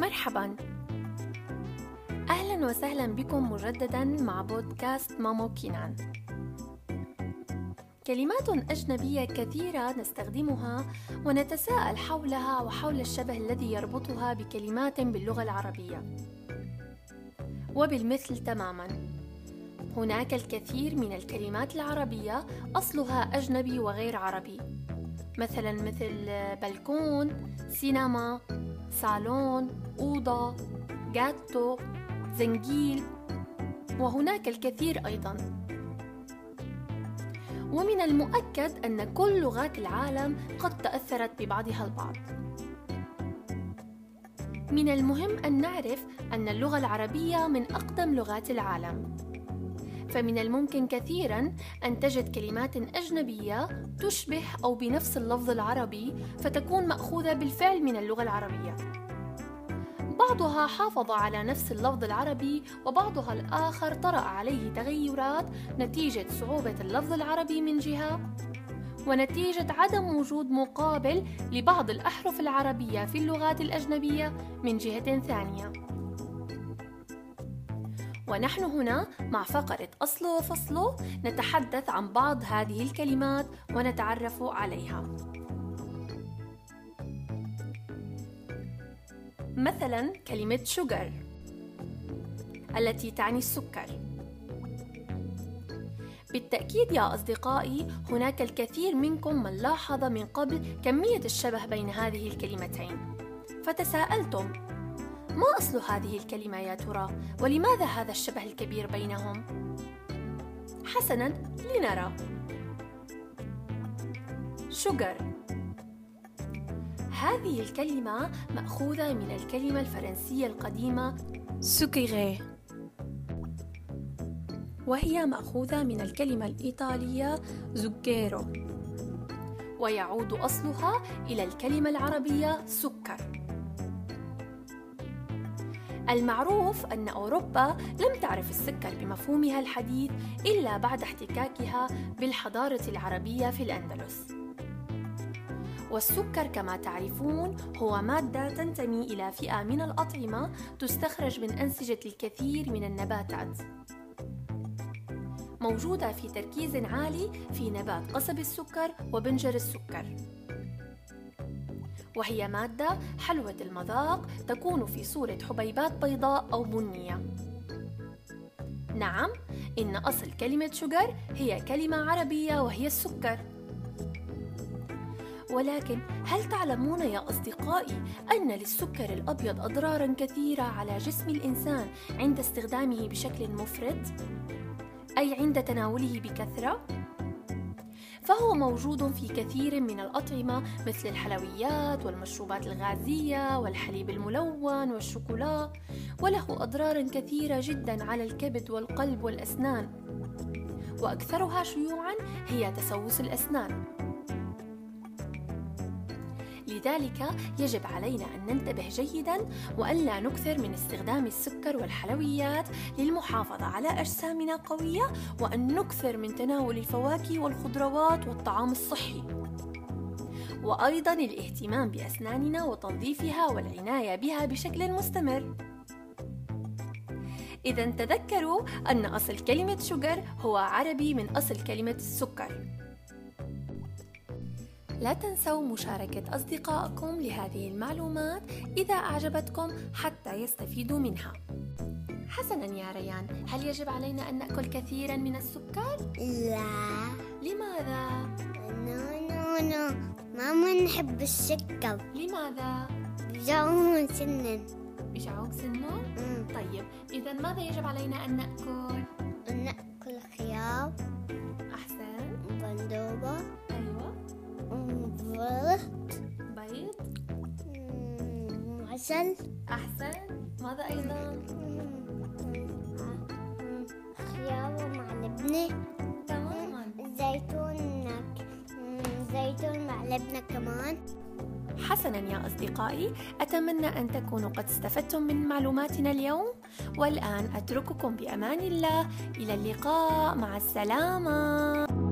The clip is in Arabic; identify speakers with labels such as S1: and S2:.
S1: مرحبا. أهلا وسهلا بكم مجددا مع بودكاست مامو كينان. كلمات أجنبية كثيرة نستخدمها ونتساءل حولها وحول الشبه الذي يربطها بكلمات باللغة العربية. وبالمثل تماما. هناك الكثير من الكلمات العربية أصلها أجنبي وغير عربي. مثلا مثل بلكون سينما صالون أوضة جاتو زنجيل وهناك الكثير أيضا. ومن المؤكد أن كل لغات العالم قد تأثرت ببعضها البعض. من المهم أن نعرف أن اللغة العربية من أقدم لغات العالم. فمن الممكن كثيرا أن تجد كلمات أجنبية تشبه أو بنفس اللفظ العربي فتكون مأخوذة بالفعل من اللغة العربية بعضها حافظ على نفس اللفظ العربي وبعضها الآخر طرأ عليه تغيرات نتيجة صعوبة اللفظ العربي من جهة ونتيجة عدم وجود مقابل لبعض الأحرف العربية في اللغات الأجنبية من جهة ثانية. ونحن هنا مع فقرة أصله وفصله نتحدث عن بعض هذه الكلمات ونتعرف عليها. مثلا كلمة شوجر التي تعني السكر بالتأكيد يا أصدقائي هناك الكثير منكم من لاحظ من قبل كمية الشبه بين هذه الكلمتين فتساءلتم ما أصل هذه الكلمة يا ترى؟ ولماذا هذا الشبه الكبير بينهم؟ حسنا لنرى. Sugar هذه الكلمة مأخوذة من الكلمة الفرنسية القديمة sucre وهي مأخوذة من الكلمة الإيطالية zucchero. ويعود أصلها إلى الكلمة العربية سكر. المعروف أن أوروبا لم تعرف السكر بمفهومها الحديث إلا بعد احتكاكها بالحضارة العربية في الأندلس. والسكر كما تعرفون هو مادة تنتمي إلى فئة من الأطعمة تستخرج من أنسجة الكثير من النباتات. موجودة في تركيز عالي في نبات قصب السكر وبنجر السكر. وهي مادة حلوة المذاق تكون في صورة حبيبات بيضاء أو بنية نعم إن أصل كلمة شجر هي كلمة عربية وهي السكر ولكن هل تعلمون يا أصدقائي أن للسكر الأبيض أضرارا كثيرة على جسم الإنسان عند استخدامه بشكل مفرط؟ أي عند تناوله بكثرة؟ فهو موجود في كثير من الأطعمة مثل الحلويات والمشروبات الغازية والحليب الملون والشوكولا وله أضرار كثيرة جدا على الكبد والقلب والأسنان. وأكثرها شيوعا هي تسوس الأسنان. لذلك يجب علينا أن ننتبه جيدا وأن لا نكثر من استخدام السكر والحلويات للمحافظة على أجسامنا قوية وأن نكثر من تناول الفواكه والخضروات والطعام الصحي. وأيضا الاهتمام بأسناننا وتنظيفها والعناية بها بشكل مستمر. إذا تذكروا أن أصل كلمة شجر هو عربي من أصل كلمة السكر. لا تنسوا مشاركة أصدقائكم لهذه المعلومات إذا أعجبتكم حتى يستفيدوا منها حسنا يا ريان هل يجب علينا أن نأكل كثيرا من السكر؟
S2: لا
S1: لماذا؟
S2: no no no ما نحب السكر
S1: لماذا؟
S2: بجاوم سنن
S1: بشعوق سنه؟ طيب إذا ماذا يجب علينا أن نأكل؟
S2: نأكل خيار
S1: أحسن
S2: بندوبة بيض. عسل.
S1: أحسن. ماذا أيضا؟
S2: خيار مع لبنة
S1: تماما.
S2: زيتون زيتون مع لبنة كمان.
S1: حسنا يا أصدقائي. أتمنى أن تكونوا قد استفدتم من معلوماتنا اليوم. والآن أترككم بأمان الله. إلى اللقاء. مع السلامة.